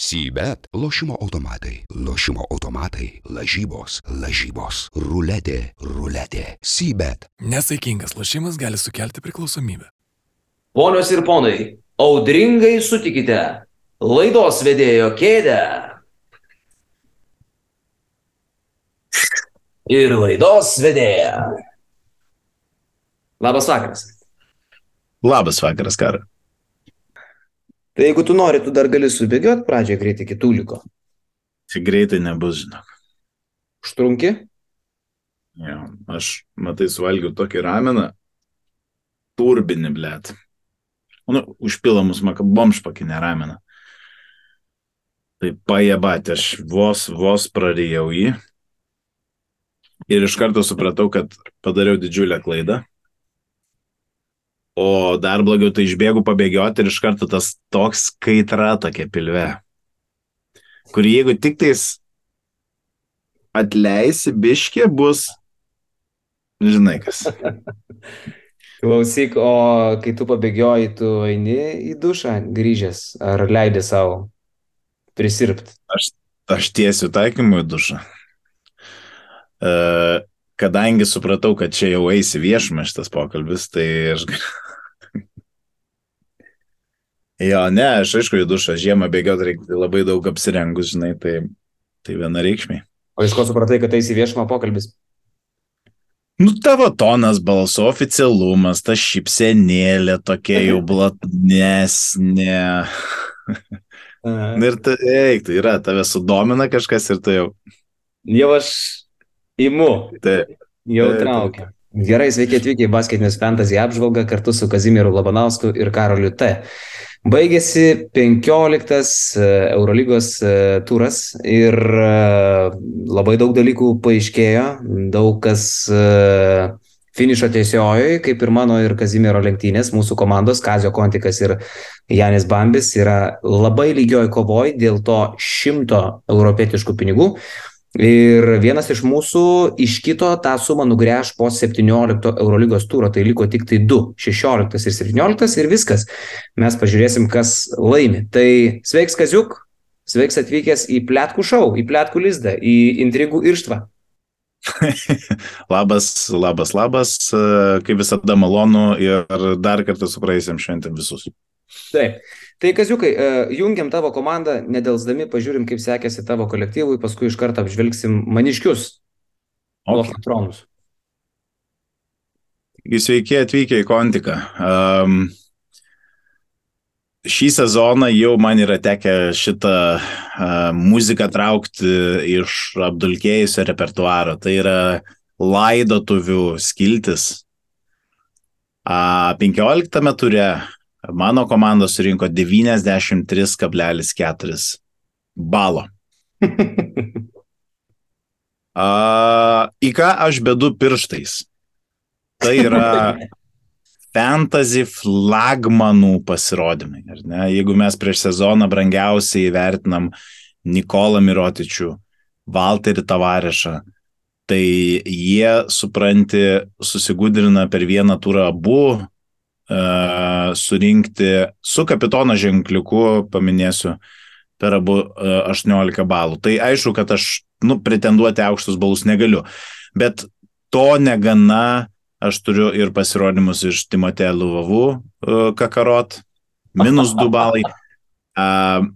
Sybet - lošimo automatai, lošimo automatai, lažybos, lažybos, ruletė, ruletė. Sybet. Nesaikingas lošimas gali sukelti priklausomybę. Ponios ir ponai, audringai sutikite laidos vedėjo kėdę. Ir laidos vedėja. Labas vakaras. Labas vakaras, kara. Tai jeigu tu nori, tu dar gali subėgioti pradžią greitai iki tūliko. Tik greitai nebus, žinok. Užtrunki? Jo, aš, matai, suvalgiau tokį rameną, turbinį, blėt. Nu, užpilamus makabomšpakinę rameną. Tai pajebatė, aš vos, vos prarijau jį. Ir iš karto supratau, kad padariau didžiulę klaidą. O dar blogiau, tai išbėgu pabėgioti ir iš karto tas toks kaitra tokia pilve. Kur jeigu tik tais atleisi biškė, bus, žinai kas. Klausyk, o kai tu pabėgioji, tu eini į dušą grįžęs, ar leidai savo prisirpti? Aš, aš tiesiu taikymui dušą. Uh, kadangi supratau, kad čia jau eisi viešumą šitas pokalbis, tai aš... jo, ne, aš aišku į dušą žiemą bėgiot reikia labai daug apsirengus, žinai, tai, tai vienareikšmiai. O iš ko supratai, kad eisi viešumą pokalbis? Nu, tavo tonas balso, oficialumas, ta šipsenėlė tokia jau blatnesnė. ir tai, eik, tai yra, tave sudomina kažkas ir tai jau. Jau aš Imu. Taip. Jau traukia. Gerai, sveiki atvykę į basketinės fantasy apžvalgą kartu su Kazimieru Labanausku ir Karoliu T. Baigėsi 15 Eurolygos turas ir labai daug dalykų paaiškėjo, daug kas finišo tiesiojoje, kaip ir mano ir Kazimiero lenktynės, mūsų komandos, Kazio Kontikas ir Janis Bambis yra labai lygioj kovoj dėl to šimto europietiškų pinigų. Ir vienas iš mūsų iš kito tą sumą nugręž po 17 Eurolygos tūro, tai liko tik tai 2, 16 ir 17 ir viskas. Mes pažiūrėsim, kas laimi. Tai sveiks Kaziuk, sveiks atvykęs į Pletkų šou, į Pletkų lizdą, į intrigų irštvą. labas, labas, labas, kaip visada malonu ir dar kartą su praeisiam šventėm visus. Taip. Tai Kaziukai, jungiam tavo komandą, nedelsdami pažiūrim, kaip sekėsi tavo kolektyvui, paskui iš karto apžvelgsim maniškius. Okay. Loftatronus. Sveiki atvykę į Kontiką. Um, šį sezoną jau man yra tekę šitą uh, muziką traukti iš apdulkėjusio repertuaro. Tai yra laidotuvių skiltis. Uh, 15 ture mano komanda surinko 93,4 balo. A, į ką aš bedu pirštais? Tai yra fantasy flagmanų pasirodymai. Jeigu mes prieš sezoną brangiausiai vertinam Nikolą Mirotičių, Valterį Tavarešą, tai jie, supranti, susigudrina per vieną turą abu surinkti su kapitono ženkliuku, paminėsiu, per abu uh, 18 balų. Tai aišku, kad aš, nu, pretenduoti aukštus balus negaliu. Bet to negana, aš turiu ir pasirodymus iš Timotė Luvavų uh, kakarot, minus 2 balai. Uh,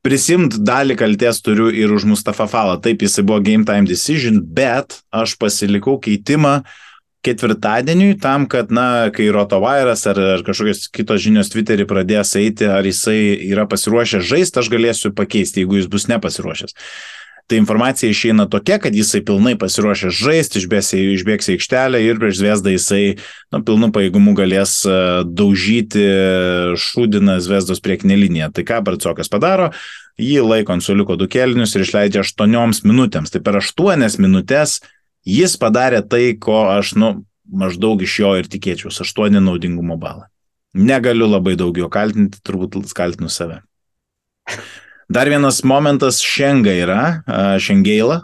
Prisimt dalį kalties turiu ir už Mustafa Falą. Taip, jisai buvo game time decision, bet aš pasilikau keitimą ketvirtadieniui tam, kad, na, kai Rotovairas ar, ar kažkokios kitos žinios Twitterį pradės eiti, ar jisai yra pasiruošęs žaisti, aš galėsiu pakeisti, jeigu jis bus nepasiruošęs. Tai informacija išeina tokia, kad jisai pilnai pasiruošęs žaisti, išbėgs, išbėgs į aikštelę ir prieš Zvezdą jisai nu, pilnu pajėgumu galės daužyti šūdiną Zvezdos priekinę liniją. Tai ką Barcokas padaro? Jį laiko ant suliuko du kelnius ir išleidžia aštuonioms minutėms. Tai per aštuonias minutės jis padarė tai, ko aš, nu, maždaug iš jo ir tikėčiausi - aštuoni naudingumo balą. Negaliu labai daug jo kaltinti, turbūt kaltinu save. Dar vienas momentas šiandien yra, šiandienėlą.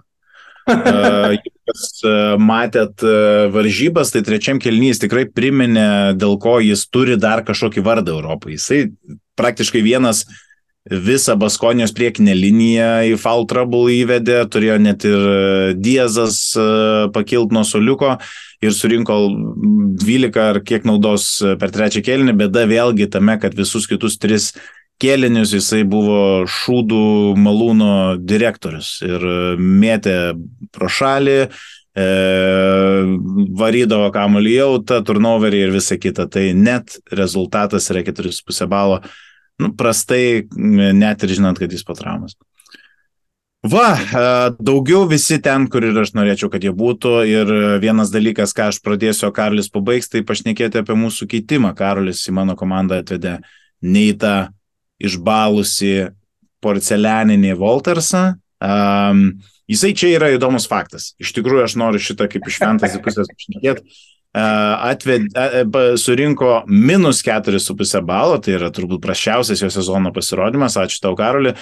Jūs matėt varžybas, tai trečiam kelnys tikrai priminė, dėl ko jis turi dar kažkokį vardą Europoje. Jisai praktiškai vienas visą Baskonijos priekinę liniją į foul trouble įvedė, turėjo net ir e, Diezas e, pakilt nuo soliuko ir surinko 12 ar kiek naudos e, per trečią kėlinį, bėda vėlgi tame, kad visus kitus tris kėlinius jisai buvo šūdų malūno direktorius ir mėtė pro šalį, e, varydavo kamuolį jautą, turnoverį ir visa kita. Tai net rezultatas yra 4,5 balo nu, prastai, net ir žinant, kad jis po traumas. Va, e, daugiau visi ten, kur ir aš norėčiau, kad jie būtų. Ir vienas dalykas, ką aš pradėsiu, o Karolis pabaigs, tai pašnekėti apie mūsų keitimą. Karolis į mano komandą atvedė neįtą išbalusi porcelianinį Voltersą. Um, jisai čia yra įdomus faktas. Iš tikrųjų, aš noriu šitą kaip iš fantasy pusės pašnekėti atved, surinko minus 4,5 balo, tai yra turbūt prašiausias jo sezono pasirodymas, ačiū tau Karoli.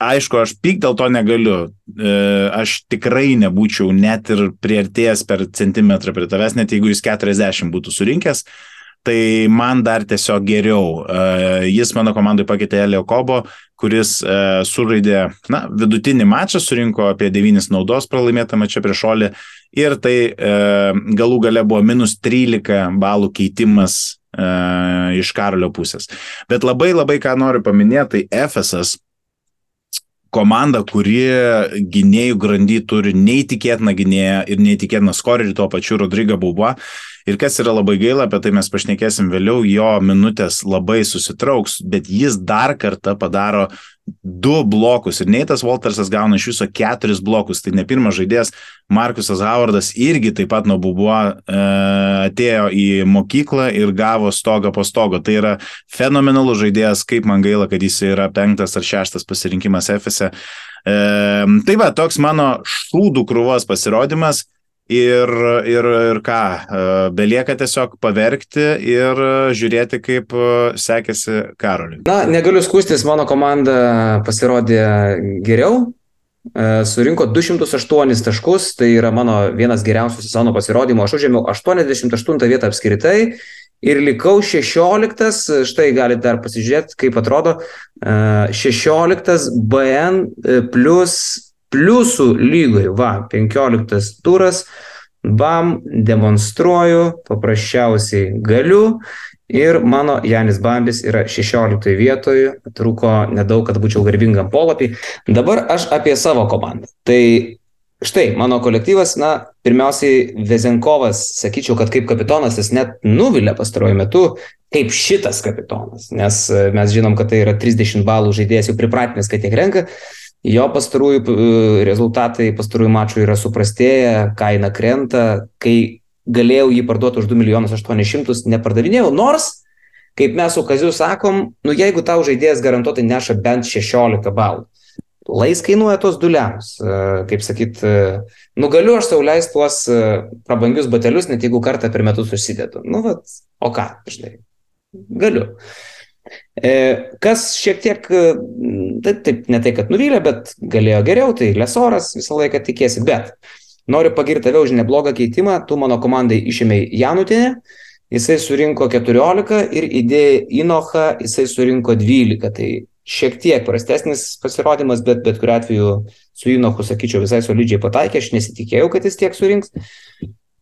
Aišku, aš pyk dėl to negaliu. E, aš tikrai nebūčiau net ir prieartėjęs per centimetrą prie tavęs, net jeigu jis 40 būtų surinkęs tai man dar tiesiog geriau. E, jis mano komandai pakeitė Elio Kobo, kuris e, suraidė na, vidutinį mačą, surinko apie 9 naudos pralaimėtą mačą prieš Olį ir tai e, galų gale buvo minus 13 balų keitimas iš Karolio pusės. Bet labai labai ką noriu paminėti, tai FSS komanda, kuri gynėjų grandy turi neįtikėtiną gynėją ir neįtikėtiną skorerį tuo pačiu Rodryga Buba. Ir kas yra labai gaila, apie tai mes pašnekėsim vėliau, jo minutės labai susitrauks, bet jis dar kartą padaro du blokus ir Neitas Waltersas gauna iš viso keturis blokus. Tai ne pirmas žaidėjas, Markusas Howardas irgi taip pat nuo Bubuo e, atėjo į mokyklą ir gavo stogą po stogo. Tai yra fenomenalus žaidėjas, kaip man gaila, kad jis yra penktas ar šeštas pasirinkimas FSE. E, tai va, toks mano šūdų krūvos pasirodymas. Ir, ir, ir ką, e, belieka tiesiog paverkti ir žiūrėti, kaip e, sekėsi Karoliui. Na, negaliu skūstis, mano komanda pasirodė geriau, e, surinko 208 taškus, tai yra mano vienas geriausių sezono pasirodymų, aš užėmiau 88 vietą apskritai ir likau 16, štai galite dar pasižiūrėti, kaip atrodo, 16 BN plus pliusų lygoj, va, 15 turas, bam, demonstruoju, paprasčiausiai galiu ir mano Janis Bambis yra 16 vietoje, truko nedaug, kad būčiau garbingam polapį. Dabar aš apie savo komandą. Tai štai, mano kolektyvas, na, pirmiausiai Vezenkovas, sakyčiau, kad kaip kapitonas jis net nuvilia pastaruoju metu, kaip šitas kapitonas, nes mes žinom, kad tai yra 30 balų žaidėjas, jau pripratinęs, kad tiek renka. Jo pastarųjų e, rezultatai pastarųjų mačų yra suprastėję, kaina krenta, kai galėjau jį parduoti už 2 milijonus 800, nepardavinėjau, nors, kaip mes su Kaziu sakom, nu jeigu tau žaidėjas garantuotai neša bent 16 balų, lais kainuoja tos duliams, e, kaip sakyt, e, nu galiu aš sauliais tuos prabangius batelius, net jeigu kartą per metus užsidedu. Nu, vat, o ką, žinai, galiu. E, kas šiek tiek, taip, taip, ne tai, kad nuvylė, bet galėjo geriau, tai lesoras visą laiką tikėsi, bet noriu pagirti tave už neblogą keitimą, tu mano komandai išėmėjai Janutinę, jisai surinko 14 ir idėja Inocha, jisai surinko 12, tai šiek tiek prastesnis pasirodymas, bet bet kuriu atveju su Inochu, sakyčiau, visai solidžiai pataikė, aš nesitikėjau, kad jis tiek surinks.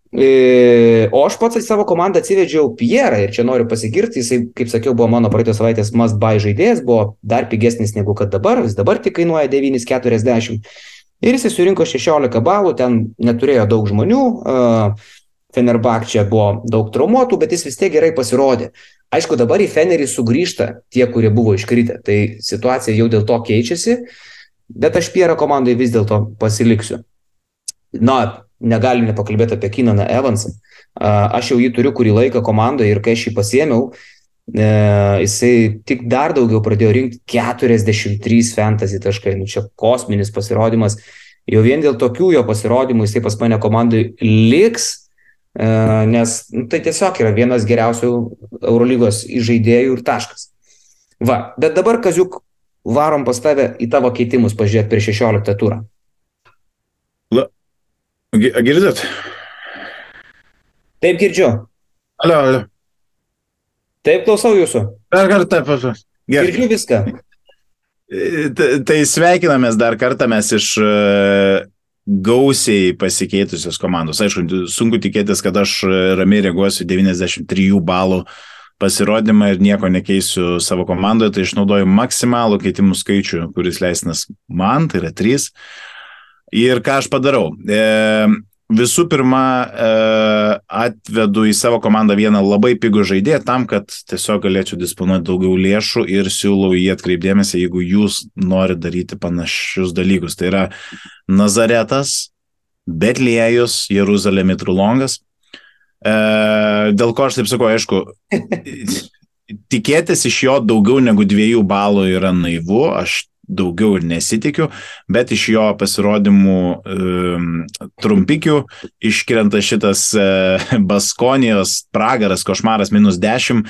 E, o aš pats į savo komandą atsivedžiau Pierą ir čia noriu pasigirti, jisai, kaip sakiau, buvo mano praeitos savaitės must buy žaidėjas, buvo dar pigesnis negu kad dabar, jis dabar tik kainuoja 9,40 ir jisai surinko 16 balų, ten neturėjo daug žmonių, Fenerbak čia buvo daug traumuotų, bet jis vis tiek gerai pasirodė. Aišku, dabar į Fenerį sugrįžta tie, kurie buvo iškritę, tai situacija jau dėl to keičiasi, bet aš Pierą komandai vis dėlto pasiliksiu. Na, negalim nepakalbėti apie Kinaną Evansą. Aš jau jį turiu kurį laiką komandoje ir kai aš jį pasėmiau, e, jisai tik dar daugiau pradėjo rinkti 43 fantasy taškai. Nu, čia kosminis pasirodymas. Jau vien dėl tokių jo pasirodymų jisai pas mane komandai liks, e, nes nu, tai tiesiog yra vienas geriausių Eurolygos žaidėjų ir taškas. Va, bet dabar, Kaziuk, varom pas tave į tavo keitimus pažiūrėti prieš 16 turą. Girdit? Taip girdžiu. Alio, alio. Taip klausau jūsų. Dar kartą. Gerai. Girdžiu viską. Tai sveikinamės dar kartą mes iš gausiai pasikeitusios komandos. Aišku, sunku tikėtis, kad aš ramiai reaguosiu 93 balų pasirodymą ir nieko nekeisiu savo komandoje, tai išnaudoju maksimalų keitimų skaičių, kuris leisnas man, tai yra 3. Ir ką aš padarau? E, visų pirma, e, atvedu į savo komandą vieną labai pigų žaidėją tam, kad tiesiog galėčiau disponuoti daugiau lėšų ir siūlau jį atkreipdėmėsi, jeigu jūs norite daryti panašius dalykus. Tai yra Nazaretas, Betliejus, Jeruzalė Mitrulongas. E, dėl ko aš taip sakau, aišku, tikėtis iš jo daugiau negu dviejų balų yra naivu, aš daugiau ir nesitikiu, bet iš jo pasirodymų um, trumpikių iškrenta šitas uh, Baskonijos pragaras, košmaras minus 10.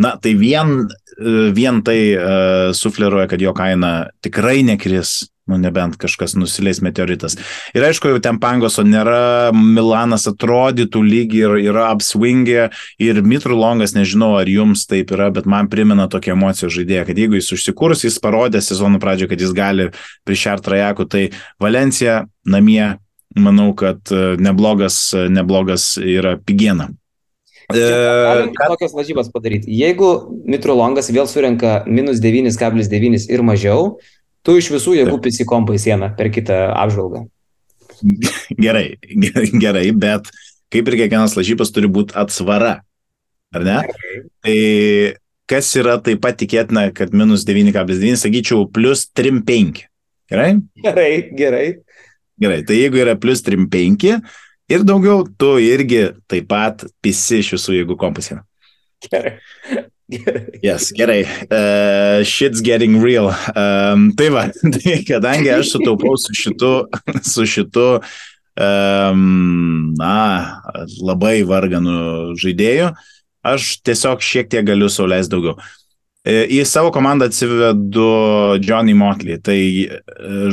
Na, tai vien, uh, vien tai uh, sufleruoja, kad jo kaina tikrai nekris Nu, nebent kažkas nusileis meteoritas. Ir aišku, jau ten pangoso nėra, Milanas atrodytų lyg ir yra apswingę ir Mitru Longas, nežinau, ar jums taip yra, bet man primena tokia emocijų žaidėja, kad jeigu jis užsikurs, jis parodė sezonų pradžioje, kad jis gali prišert trajakų, tai Valencija namie, manau, kad e, neblogas, e, neblogas yra pigiena. E, tokias lažybas padaryti. Jeigu Mitrolongas vėl surenka minus 9,9 ir mažiau, Tu iš visų jėgų pisi kompą į sieną per kitą apžvalgą. Gerai, gerai, bet kaip ir kiekvienas lažybas turi būti atsvara. Ar ne? Gerai. Tai kas yra taip pat tikėtina, kad minus 9,9, sakyčiau, plus 3,5. Gerai? Gerai, gerai. Gerai, tai jeigu yra plus 3,5 ir daugiau, tu irgi taip pat pisi iš visų jėgų kompasį. Gerai. Yes, gerai. Uh, shit's getting real. Um, tai va, tai kadangi aš sutaupau su šitu, su šitu um, na, labai varganų žaidėjų, aš tiesiog šiek tiek galiu sauliais daugiau. E, į savo komandą atsivedu Johnny Motley. Tai e,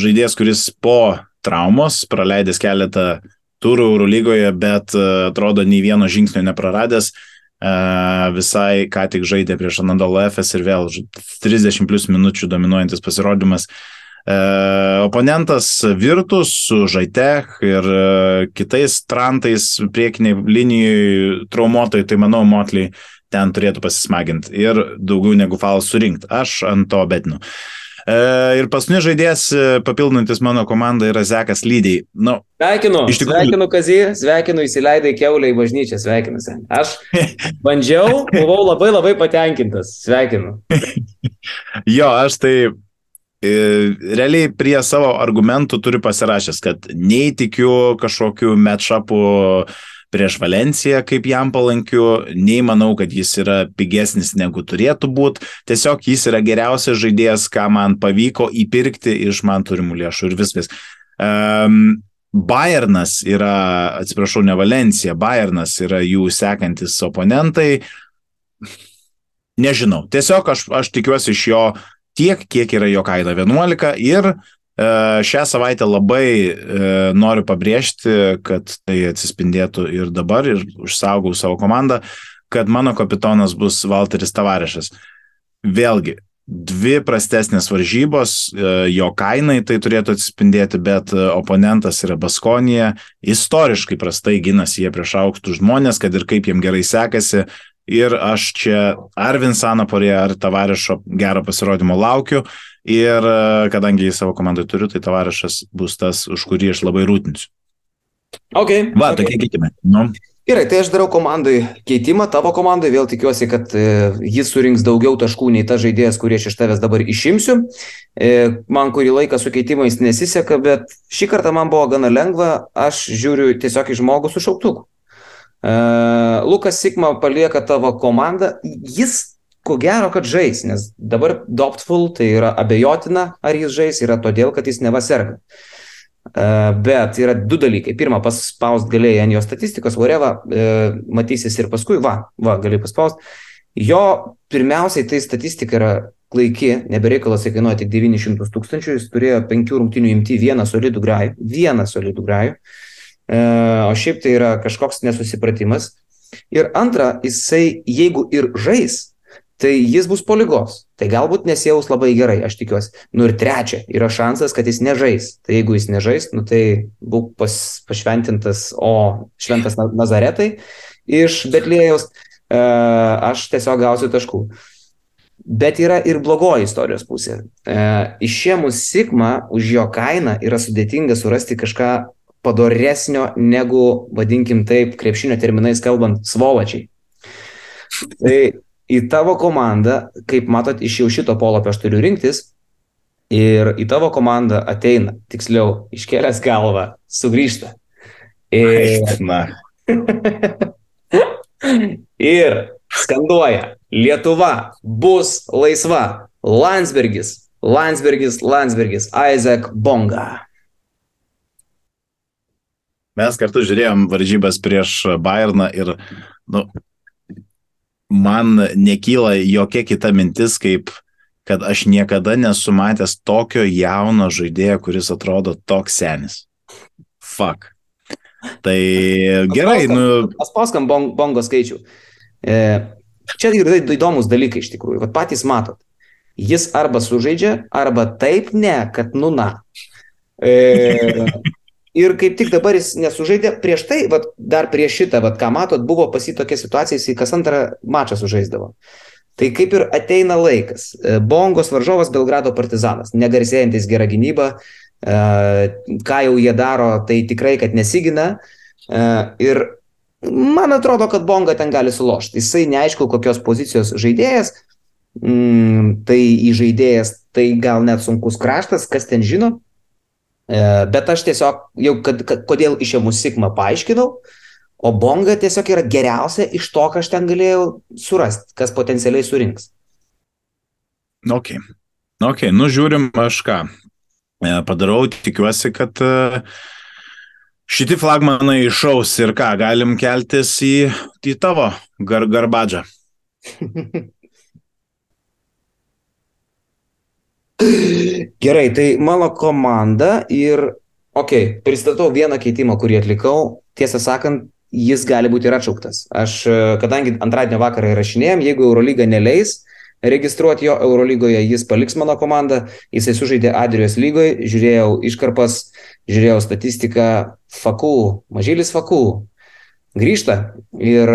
žaidėjas, kuris po traumos praleidęs keletą turų Eurolygoje, bet atrodo nei vieno žingsnio nepraradęs, uh, visai ką tik žaidė prieš Anadolo FS ir vėl 30 plus minučių dominuojantis pasirodymas. Oponentas Virtus su Žaitech ir kitais trantais priekiniai linijai traumuotojai, tai manau, Motley ten turėtų pasismaginti ir daugiau negu falas surinkti. Aš ant to betinu. Uh, ir paskutinis žaidėjas, e, papildantis mano komandą, yra Zekas Lydiai. Nu, sveikinu, tikrųjų... sveikinu Kazį, sveikinu įsileidai keulę į bažnyčią, sveikinu. Aš bandžiau, buvau labai labai patenkintas, sveikinu. jo, aš tai e, realiai prie savo argumentų turiu pasirašęs, kad neįtikiu kažkokiu matšapu prieš Valenciją, kaip jam palankiu, nei manau, kad jis yra pigesnis negu turėtų būti. Tiesiog jis yra geriausias žaidėjas, ką man pavyko įpirkti iš man turimų lėšų ir viskas. Um, Bayernas yra, atsiprašau, ne Valencija, Bayernas yra jų sekantis oponentai. Nežinau, tiesiog aš, aš tikiuosi iš jo tiek, kiek yra jo kaina 11 ir šią savaitę labai e, noriu pabrėžti, kad tai atsispindėtų ir dabar, ir užsaugau savo komandą, kad mano kapitonas bus Walteris Tavarešas. Vėlgi, dvi prastesnės varžybos, e, jo kainai tai turėtų atsispindėti, bet oponentas yra Baskonija, istoriškai prastai ginasi jie prieš aukštus žmonės, kad ir kaip jiem gerai sekasi. Ir aš čia ar Vinsano porė, ar Tavarešo gero pasirodymo laukiu. Ir e, kadangi jį savo komandai turiu, tai tavarišas bus tas, už kurį aš labai rūtinsiu. Okay, Va, okay. tokie keitimai. Nu. Gerai, tai aš darau komandai keitimą, tavo komandai, vėl tikiuosi, kad e, jis surinks daugiau taškų nei ta žaidėjas, kurį aš iš tavęs dabar išimsiu. E, man kurį laiką su keitimais nesiseka, bet šį kartą man buvo gana lengva, aš žiūriu tiesiog į žmogų su šauktuku. E, Lukas Sigma palieka tavo komandą, jis ko gero, kad žais, nes dabar Doptful tai yra abejotina, ar jis žais, yra todėl, kad jis neva serga. Uh, bet yra du dalykai. Pirma, paspaust galėjai ant jo statistikos, whatever, uh, matysis ir paskui, va, va, gali paspaust. Jo pirmiausiai tai statistika yra klaiki, nebereikalas jie kainuoja tik 900 tūkstančių, jis turėjo penkių rungtinių imti vieną solidų grajų, vieną solidų grajų, uh, o šiaip tai yra kažkoks nesusipratimas. Ir antra, jisai, jeigu ir žais, tai jis bus po lygos. Tai galbūt nesijaus labai gerai, aš tikiuosi. Nu ir trečia, yra šansas, kad jis nežais. Tai jeigu jis nežais, nu tai būk pas, pašventintas, o šventas Nazaretai iš Betlėjaus, e, aš tiesiog gausiu taškų. Bet yra ir blogoji istorijos pusė. E, išėmus Sigma už jo kainą yra sudėtinga surasti kažką padoresnio negu, vadinkim taip, krepšinio terminais kalbant, svolačiai. Tai į tavo komandą, kaip matot, iš jau šito polapio aš turiu rinktis ir į tavo komandą ateina, tiksliau, iškėlęs galvą, sugrįžta. Ir, ir skanduoja, Lietuva bus laisva. Landsbergis, Landsbergis, Landsbergis, Isaac Bonga. Mes kartu žiūrėjom varžybas prieš Bayerną ir, nu, man nekyla jokia kita mintis, kaip kad aš niekada nesu matęs tokio jauno žaidėjo, kuris atrodo toks senis. Fuck. Tai gerai, nu. Paspauskam bong, bongo skaičių. E, čia yra įdomus dalykai iš tikrųjų. Vat patys matot. Jis arba sužaidžia, arba taip ne, kad nu na. E, ir kaip tik dabar jis nesužaidė, prieš tai, vat, dar prieš šitą, vat, ką matot, buvo pasi tokia situacija, jis kas antrą mačą sužaisdavo. Tai kaip ir ateina laikas. E, Bongos varžovas Belgrado partizanas, negarsėjantis gerą gynybą, e, ką jau jie daro, tai tikrai, kad nesigina. E, ir man atrodo, kad Bonga ten gali sulošti. Jisai neaišku, kokios pozicijos žaidėjas, mm, tai į žaidėjas tai gal net sunkus kraštas, kas ten žino. Bet aš tiesiog jau, kad, kad, kodėl išėmus Sigma paaiškinau, O bonga tiesiog yra geriausia iš to, ką aš ten galėjau surasti, kas potencialiai surinks. Ok. Ok, nu žiūrim aš ką. E, padarau, tikiuosi, kad e, šitie flagmanai išaus ir ką, galim keltis į, į tavo gar, garbadžą. Gerai, tai mano komanda ir, okei, okay, pristatau vieną keitimą, kurį atlikau. Tiesą sakant, jis gali būti ir atšauktas. Aš, kadangi antradienio vakarą įrašinėjom, jeigu Eurolyga neleis registruoti jo Eurolygoje, jis paliks mano komandą, jisai sužaidė Adrijos lygoje, žiūrėjau iškarpas, žiūrėjau statistiką, Fakų, mažylis Fakų, grįžta ir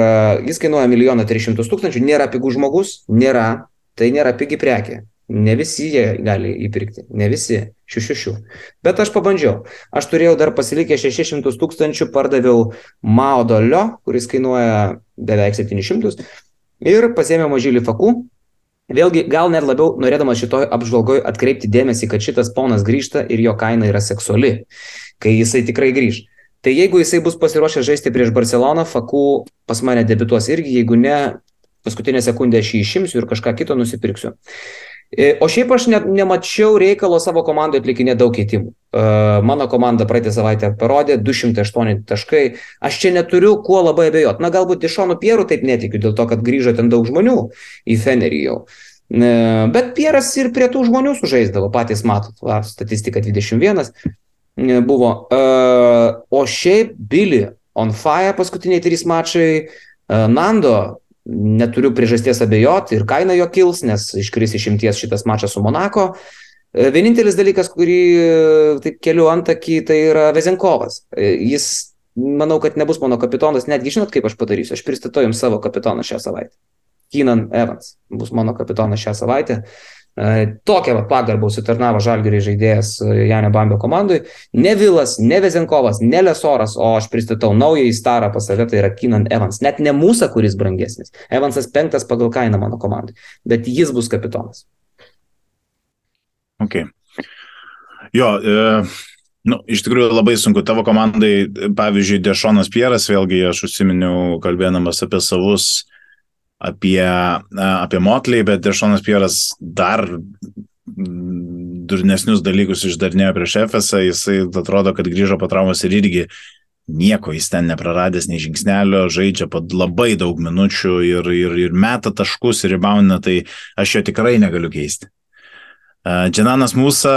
jis kainuoja 1 300 tūkstančių, nėra pigų žmogus, nėra, tai nėra pigi prekė. Ne visi jie gali įpirkti, ne visi, šių šešių. Bet aš pabandžiau. Aš turėjau dar pasilikę 600 tūkstančių, pardaviau Maudolio, kuris kainuoja beveik 700 ir pasėmiau mažylį fakų. Vėlgi, gal net labiau norėdamas šitoj apžvalgoj atkreipti dėmesį, kad šitas ponas grįžta ir jo kaina yra seksuali, kai jisai tikrai grįž. Tai jeigu jisai bus pasiruošęs žaisti prieš Barceloną, fakų pas mane debituos irgi, jeigu ne, paskutinę sekundę aš jį išimsiu ir kažką kito nusipirksiu. E, o šiaip aš ne, nemačiau reikalo savo komandoje atlikinė daug keitimų. Uh, mano komanda praeitą savaitę parodė 208 taškai. Aš čia neturiu kuo labai abejoti. Na, galbūt iš šonų Pierų taip netikiu, dėl to, kad grįžo ten daug žmonių į Fenerį jau. Uh, bet Pieras ir prie tų žmonių sužaisdavo, patys matot, va, statistika 21 uh, buvo. O šiaip Billy on fire paskutiniai trys mačai, Nando neturiu priežasties abejoti ir kaina jo kils, nes iškris išimties šitas mačas su Monako. E, vienintelis dalykas, kurį e, taip keliu antakį, tai yra Vezenkovas. E, jis, manau, kad nebus mano kapitonas, netgi žinot, kaip aš padarysiu. Aš pristatau jums savo kapitoną šią savaitę. Keenan Evans bus mano kapitonas šią savaitę. Tokią va, pagarbą užsitarnavo Žalgiriai žaidėjas Janio Bambio komandai. Ne Vilas, ne Vezenkovas, ne Lesoras, o aš pristatau naują starą pas save, tai yra Keenan Evans. Net ne mūsų, kuris brangesnis. Evansas penktas pagal kainą mano komandai, bet jis bus kapitonas. Ok. Jo, e, nu, iš tikrųjų labai sunku. Tavo komandai, pavyzdžiui, Dešonas Pieras, vėlgi aš užsiminiau kalbėdamas apie savus apie, apie Motley, bet Dešonas Pieras dar durnesnius dalykus išdarnėjo prieš Efesą, jisai atrodo, kad grįžo po traumos ir irgi nieko jis ten nepraradęs nei žingsnelio, žaidžia po labai daug minučių ir, ir, ir meta taškus ir ribauna, tai aš jo tikrai negaliu keisti. Dženanas Mūsa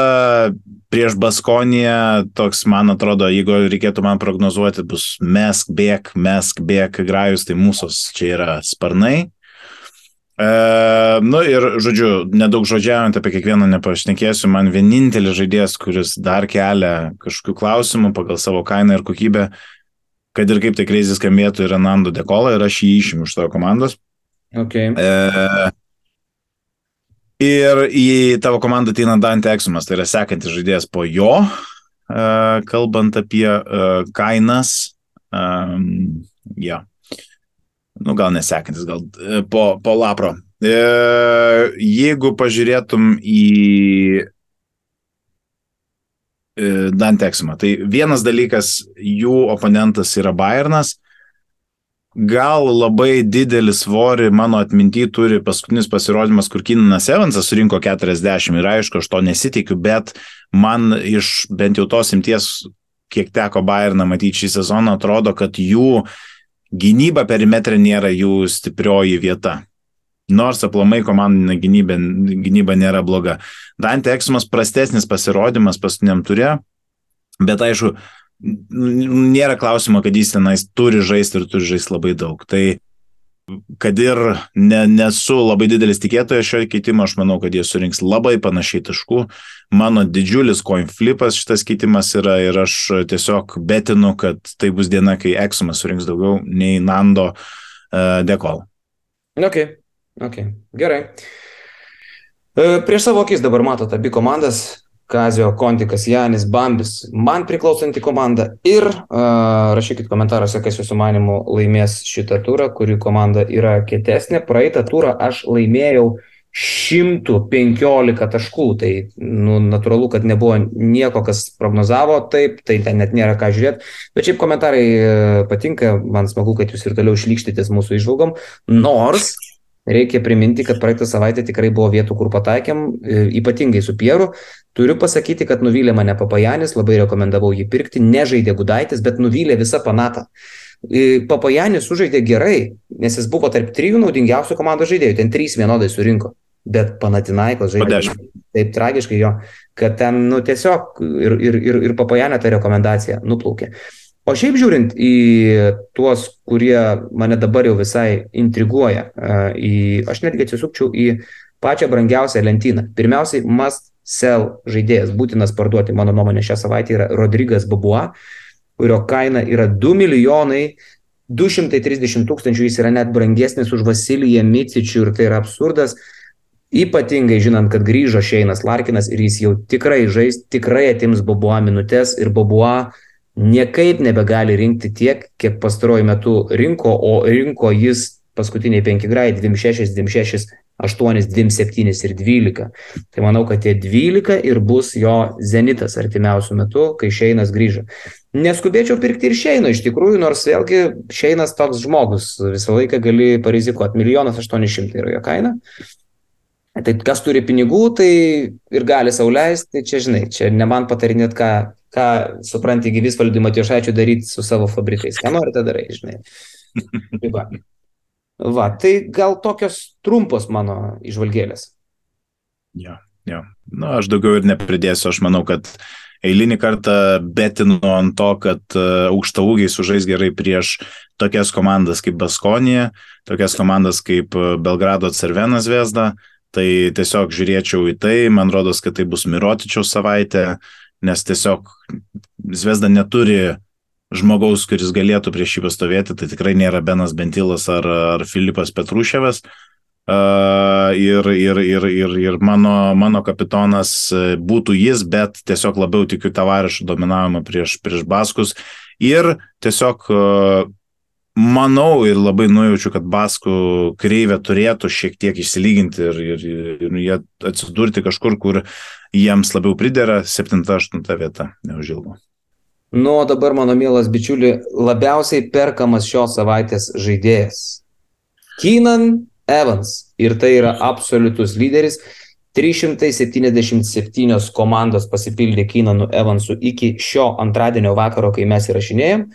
prieš Baskoniją, toks man atrodo, jeigu reikėtų man prognozuoti, bus mesk, bėk, mesk, bėk, grajus, tai mūsų čia yra sparnai. E, nu ir, žodžiu, nedaug žodžiaujant apie kiekvieną nepašnekėsiu, man vienintelis žaidėjas, kuris dar kelia kažkokių klausimų pagal savo kainą ir kokybę, kad ir kaip tai kreizis skambėtų, yra Nando Dekola ir aš jį išimu iš tavo komandos. Okay. E, ir į tavo komandą ateina Dante Eksumas, tai yra sekantis žaidėjas po jo, e, kalbant apie e, kainas. E, ja. Nu, gal nesekantis, gal po, po lapro. Jeigu pažiūrėtum į Dante Eksumą, tai vienas dalykas, jų oponentas yra Bayernas, gal labai didelį svorį mano atminty turi paskutinis pasirodymas, kur Kinanas Evansas surinko 40 ir aišku, aš to nesitikiu, bet man iš bent jau tos imties, kiek teko Bayerną matyti šį sezoną, atrodo, kad jų gynyba perimetrė nėra jų stiprioji vieta. Nors aplamai komandinė gynyba, gynyba nėra bloga. Dante Eksumas prastesnis pasirodymas paskutiniam turė, bet aišku, nėra klausimo, kad jis tenais turi žaisti ir turi žaisti labai daug. Tai kad ir ne, nesu labai didelis tikėtojas šio keitimo, aš manau, kad jie surinks labai panašiai taškų. Mano didžiulis coin flipas šitas keitimas yra ir aš tiesiog betinu, kad tai bus diena, kai Exumas surinks daugiau nei Nando uh, Dekol. Ok, ok, gerai. Uh, prieš savo akis dabar matote abi komandas. Kazio Kontikas, Janis Bambis, man priklausanti komanda ir uh, rašykit komentaruose, kas jūsų manimų laimės šitą turą, kuri komanda yra kietesnė. Praeitą turą aš laimėjau 115 taškų, tai nu, natūralu, kad nebuvo nieko, kas prognozavo taip, tai ten net nėra ką žiūrėti, bet šiaip komentarai patinka, man smagu, kad jūs ir toliau išlykštitės mūsų išvalgom, nors Reikia priminti, kad praeitą savaitę tikrai buvo vietų, kur pataikėm, ypatingai su Pieru. Turiu pasakyti, kad nuvylė mane Papajanis, labai rekomendavau jį pirkti, nežaidė Gudaitis, bet nuvylė visą panatą. Papajanis sužaidė gerai, nes jis buvo tarp trijų naudingiausių komandos žaidėjų, ten trys vienodai surinko. Bet Panatinaikos žaidė taip tragiškai jo, kad ten, nu, tiesiog ir, ir, ir, ir Papajanė ta rekomendacija nuplaukė. O šiaip žiūrint į tuos, kurie mane dabar jau visai intriguoja, į, aš netgi atsisukčiau į pačią brangiausią lentyną. Pirmiausiai, must sell žaidėjas, būtinas parduoti, mano nuomonė, šią savaitę yra Rodrygas Babua, kurio kaina yra 2 milijonai 230 tūkstančių, jis yra net brangesnis už Vasiliją Micičių ir tai yra absurdas. Ypatingai žinant, kad grįžo Šeinas Larkinas ir jis jau tikrai žais, tikrai atims Babua minutės ir Babua niekaip nebegali rinkti tiek, kiek pastaruoju metu rinko, o rinko jis paskutiniai 5 grai 26, 26, 8, 27 ir 12. Tai manau, kad tie 12 ir bus jo zenitas artimiausių metų, kai Šeinas grįžo. Neskubėčiau pirkti ir Šeino iš tikrųjų, nors vėlgi Šeinas toks žmogus, visą laiką gali parizikuoti, milijonas 800 yra jo kaina. Tai kas turi pinigų, tai ir gali sauliaisti, tai čia žinai, čia ne man patarinėt, ką, ką supranti gyvis valdį Matijošaičių daryti su savo fabrikais. Ką norite darai, žinai. Tai va. Va, tai gal tokios trumpos mano išvalgėlės. Jo, jo. Nu, aš daugiau ir nepridėsiu, aš manau, kad eilinį kartą betinu ant to, kad uh, aukštaūgiai sužais gerai prieš tokias komandas kaip Baskonija, tokias komandas kaip e, Belgrado Cervenas Vesda. Tai tiesiog žiūrėčiau į tai, man rodos, kad tai bus Mirotičiaus savaitė, nes tiesiog Zvezda neturi žmogaus, kuris galėtų prieš jį pastovėti, tai tikrai nėra Benas Bentilas ar, ar Filipas Petruševas. Uh, ir, ir, ir, ir, ir mano, mano kapitonas būtų jis, bet tiesiog labiau tikiu tavarišų dominavimą prieš, prieš Baskus. Ir tiesiog uh, manau ir labai nujaučiu, kad Baskų kreivė turėtų šiek tiek išsilyginti ir, ir, ir jie atsidurti kažkur, kur jiems labiau pridera 7-8 vieta neužilgo. Nu, o dabar, mano mielas bičiuli, labiausiai perkamas šios savaitės žaidėjas. Keenan Evans. Ir tai yra absoliutus lyderis. 377 komandos pasipildė Keenanu Evansu iki šio antradienio vakaro, kai mes įrašinėjom.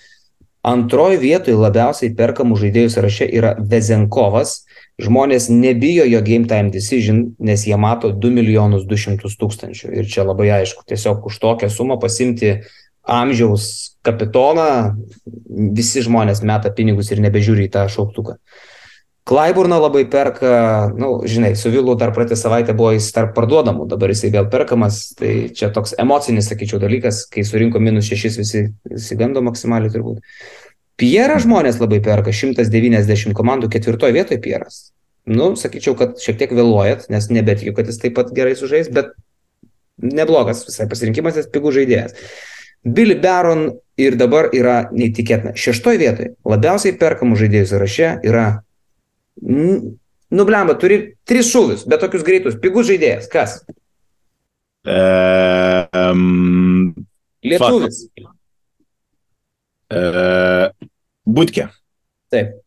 Antroji vietoje labiausiai perkamų žaidėjų sąraše yra Vezenkovas. Žmonės nebijo jo game time decision, nes jie mato 2 milijonus 200 tūkstančių. Ir čia labai aišku, tiesiog už tokią sumą pasimti uh, amžiaus kapitoną, visi žmonės meta pinigus ir nebežiūri į tą šauktuką. Klaiburną labai perka, na, nu, žinai, su Vilu dar praeitą savaitę buvo jis tarp parduodamų, dabar jisai vėl perkamas, tai čia toks emocinis, sakyčiau, dalykas, kai surinko minus šešis visi, visi gando maksimaliai turbūt. Pierą žmonės labai perka, 190 komandų ketvirtoje vietoje Pieras. Nu, sakyčiau, kad šiek tiek vėluojat, nes nebetikiu, kad jis taip pat gerai sužais, bet neblogas visai pasirinkimas, jis pigų žaidėjas. Billy Baron ir dabar yra neįtikėtina. Šeštoje vietoje labiausiai perkamų žaidėjų sąraše yra Nublemba, turi tris šūvius, bet tokius greitus, pigus žaidėjas. Kas? Um, Lietuvis. Uh, Būtkė. Taip.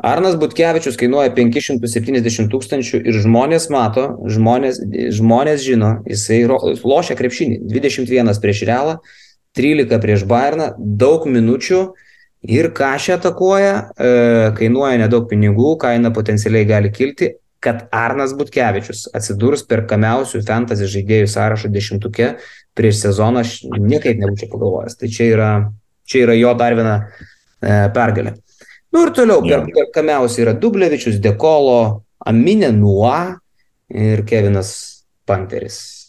Arnas Butkevičius kainuoja 570 tūkstančių ir žmonės mato, žmonės, žmonės žino, jisai lošia krepšinį. 21 prieš Realą, 13 prieš Bayerną, daug minučių ir kažę atakuoja, e, kainuoja nedaug pinigų, kaina potencialiai gali kilti, kad Arnas Butkevičius atsidurs per kamiausių fantasy žaidėjų sąrašo dešimtuke prieš sezoną, aš niekaip nebūčiau pagalvojęs. Tai čia yra, čia yra jo dar viena e, pergalė. Nu ir toliau, per, per kamiausiai yra Dublevičius, Dekolo, Aminė Nuo ir Kevinas Panteris.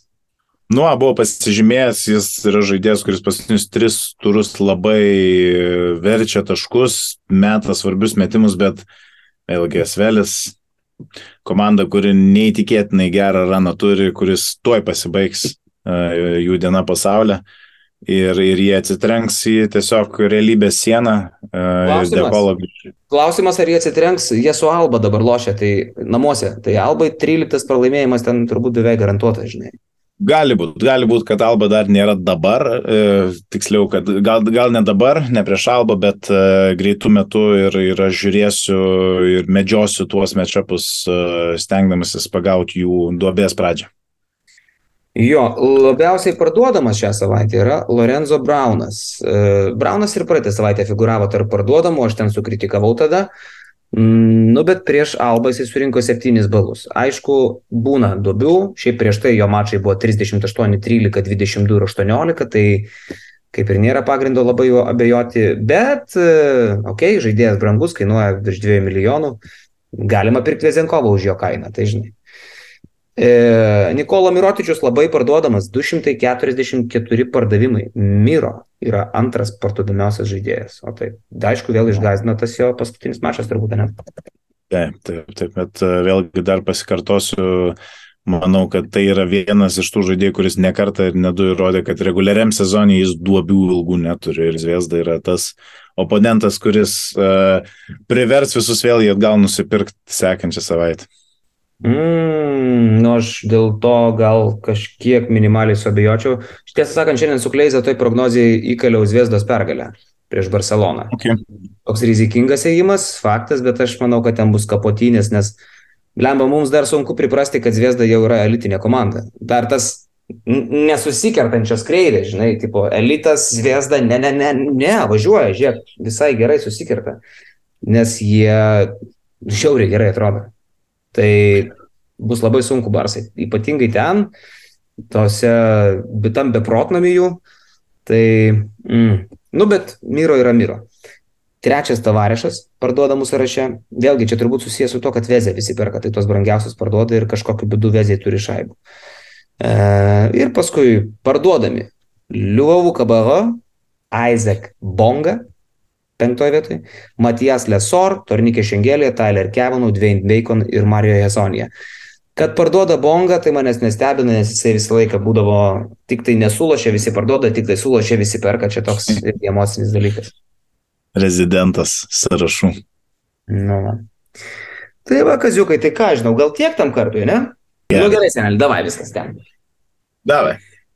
Nuo buvo pasižymėjęs, jis yra žaidėjas, kuris paskutinius tris turus labai verčia taškus, meta svarbius metimus, bet vėlgi Esvelis, komanda, kuri neįtikėtinai gerą raną turi, kuris tuoj pasibaigs uh, jų diena pasaulyje. Ir, ir jie atsitrenks į tiesiog realybės sieną. Uh, Klausimas. Klausimas, ar jie atsitrenks, jie su Alba dabar lošia, tai namuose. Tai Albai 13 pralaimėjimas ten turbūt beveik garantuotas, žinai. Gali būti, gali būti, kad Alba dar nėra dabar, e, tiksliau, kad gal, gal ne dabar, ne prieš Alba, bet e, greitų metų ir, ir aš žiūrėsiu ir medžiosiu tuos mečapus, e, stengdamasis pagauti jų duobės pradžią. Jo, labiausiai parduodamas šią savaitę yra Lorenzo Braunas. E, Braunas ir praeitą savaitę figuravo tarp parduodamų, aš ten sukritikavau tada. E, nu, bet prieš Alba jisai surinko 7 balus. Aišku, būna duobių, šiaip prieš tai jo mačai buvo 38, 13, 22 ir 18, tai kaip ir nėra pagrindo labai jo abejoti, bet, okei, okay, žaidėjas brangus, kainuoja virš 2 milijonų, galima pirkti Vezenkovą už jo kainą, tai žinai. E, Nikola Mirotičius labai parduodamas, 244 pardavimai. Miro yra antras parduodamiausias žaidėjas. O tai, aišku, vėl išgazino tas jo paskutinis mačas turbūt, ne? Taip, taip, taip, bet e, vėlgi dar pasikartosiu, manau, kad tai yra vienas iš tų žaidėjų, kuris nekartą ir nedu įrodė, kad reguliariam sezonui jis duobių ilgų neturi ir Zviesda yra tas oponentas, kuris uh, privers visus vėl jį atgal nusipirkti sekančią savaitę. Mm, nu, aš dėl to gal kažkiek minimaliai suabejočiau. Tiesą sakant, šiandien su Kleiza toj prognozijai įkaliau Zviesdos pergalę prieš Barceloną. Okay. Toks rizikingas ėjimas, faktas, bet aš manau, kad ten bus kapotynės, nes lemba mums dar sunku priprasti, kad Zviesda jau yra elitinė komanda. Dar tas nesusikertančios kreivės, žinai, tipo elitas, Zviesda, ne, ne, ne, ne, važiuoja, žiūrėk, visai gerai susikerta, nes jie žiauriai gerai atrodo. Tai bus labai sunku Barsai, ypatingai ten, tose, tam beprotnami jų. Tai, mm, nu, bet Myro yra Myro. Trečias tavarešas parduodamų sąraše. Vėlgi čia turbūt susijęs su to, kad vezė visi perka, tai tos brangiausios parduoda ir kažkokiu būdu vezė turi šaibų. E, ir paskui parduodami Liuvovų Kabaho, Isaac Bonga, penktoje vietoje, Matijas Lesor, Tornikė Šengelė, Tyler Kevinų, Dwayne Bacon ir Mario Hesonija. Kad parduoda bongą, tai manęs nestebina, nes jisai visą laiką būdavo, tik tai nesulošia, visi parduoda, tik tai sulošia, visi perka, čia toks emocinis dalykas. Rezidentas sąrašų. Nu, va. Tai va, kaziukai, tai ką žinau, gal tiek tam kartui, ne? Yeah. Nu gerai, senelį, davai viskas ten. Davai.